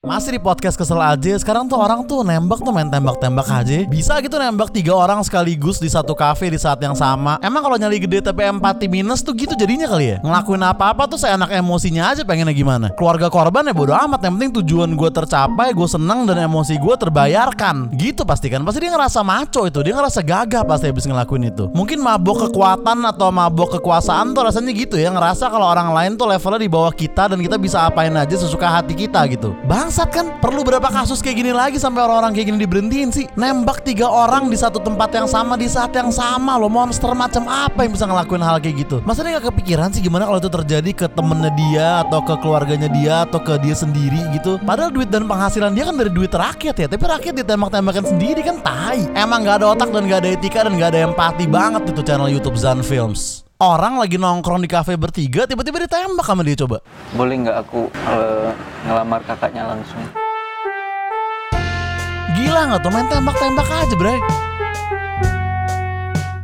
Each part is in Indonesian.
Masih di podcast kesel aja Sekarang tuh orang tuh nembak tuh main tembak-tembak aja. Bisa gitu nembak tiga orang sekaligus di satu cafe di saat yang sama. Emang kalau nyali gede tapi empati minus tuh gitu jadinya kali ya? Ngelakuin apa-apa tuh saya anak emosinya aja pengennya gimana? Keluarga korban ya bodo amat Yang penting tujuan gue tercapai Gue seneng dan emosi gue terbayarkan. Gitu pasti kan Pasti dia ngerasa maco itu Dia ngerasa gagah pasti habis ngelakuin itu. Mungkin mabok kekuatan atau mabok kekuasaan tuh rasanya gitu ya Ngerasa kalau orang lain tuh levelnya di bawah kita Dan kita bisa apain aja sesuka hati kita gitu Bangsat kan Perlu berapa kasus kayak gini lagi Sampai orang-orang kayak gini diberhentiin sih? Nembak tiga orang di satu tempat yang sama Di saat yang sama loh. Monster macam apa yang bisa ngelakuin hal kayak gitu? Masa dia gak kepikiran sih Gimana kalau itu terjadi ke temennya dia Atau ke keluarganya dia Atau ke dia sendiri gitu? Padahal duit dan penghasilan dia kan dari duit rakyat ya Tapi rakyat ditembak-tembakan sendiri kan tai. Emang gak ada otak dan gak ada etika Dan gak ada empati banget itu channel Youtube Zan Films Orang lagi nongkrong di kafe bertiga Tiba-tiba ditembak sama dia coba Boleh nggak aku eh, ngelamar kakaknya langsung? Gila nggak tuh main tembak-tembak aja bre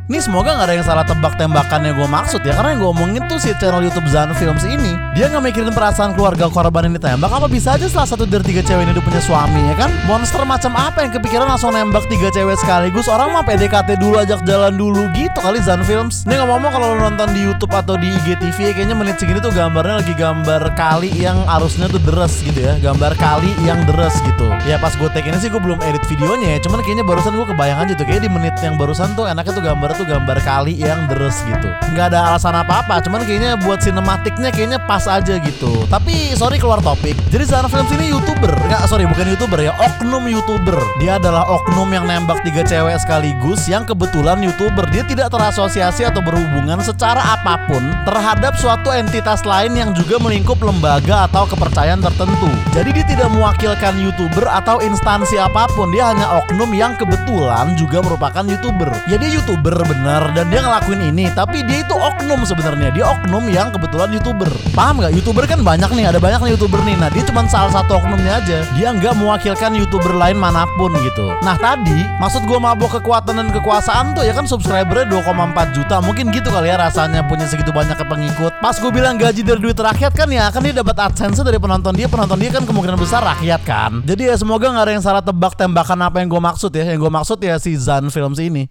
Nih semoga gak ada yang salah tebak tembakannya gue maksud ya Karena yang gue omongin tuh si channel Youtube Zan Films ini Dia gak mikirin perasaan keluarga korban ini tembak Apa bisa aja salah satu dari tiga cewek ini udah punya suami ya kan? Monster macam apa yang kepikiran langsung nembak tiga cewek sekaligus? Orang mah PDKT dulu ajak jalan dulu gitu kali Zan Films. Nih ngomong-ngomong kalau lo nonton di Youtube atau di IGTV ya, Kayaknya menit segini tuh gambarnya lagi gambar kali yang arusnya tuh deres gitu ya Gambar kali yang deres gitu. Ya pas gue take ini sih gue belum edit videonya ya Cuman kayaknya barusan gue kebayang aja tuh Kayaknya di menit yang barusan tuh enaknya tuh gambar tuh gambar kali yang deres gitu. Nggak ada alasan apa-apa cuman kayaknya buat sinematiknya kayaknya pas aja gitu. Tapi sorry keluar topik. Jadi Zara Films ini youtuber sorry bukan youtuber ya. Oknum youtuber. Dia adalah oknum yang nembak tiga cewek sekaligus yang kebetulan youtuber. Dia tidak terasosiasi atau berhubungan secara apa pun terhadap suatu entitas lain yang juga melingkup lembaga atau kepercayaan tertentu. Jadi dia tidak mewakilkan youtuber atau instansi apa pun. Dia hanya oknum yang kebetulan juga merupakan youtuber. Ya dia youtuber bener dan dia ngelakuin ini. Tapi dia itu oknum sebenarnya. Dia oknum yang kebetulan youtuber. Paham nggak? Youtuber kan banyak nih ada banyak nih youtuber nih. Nah dia cuma salah satu oknumnya aja dia nggak mewakilkan youtuber lain mana pun gitu. Nah tadi maksud gue mabok kekuatan dan kekuasaan tuh ya kan subscribernya 2,4 juta. Mungkin gitu kali ya rasanya punya segitu banyak pengikut. Pas gue bilang gaji dari duit rakyat kan ya kan dia dapat adsense dari penonton dia. Penonton dia kan kemungkinan besar rakyat kan. Jadi ya semoga nggak ada yang salah tebak tembakan apa yang gue maksud ya. Yang gue maksud ya si Zan Films ini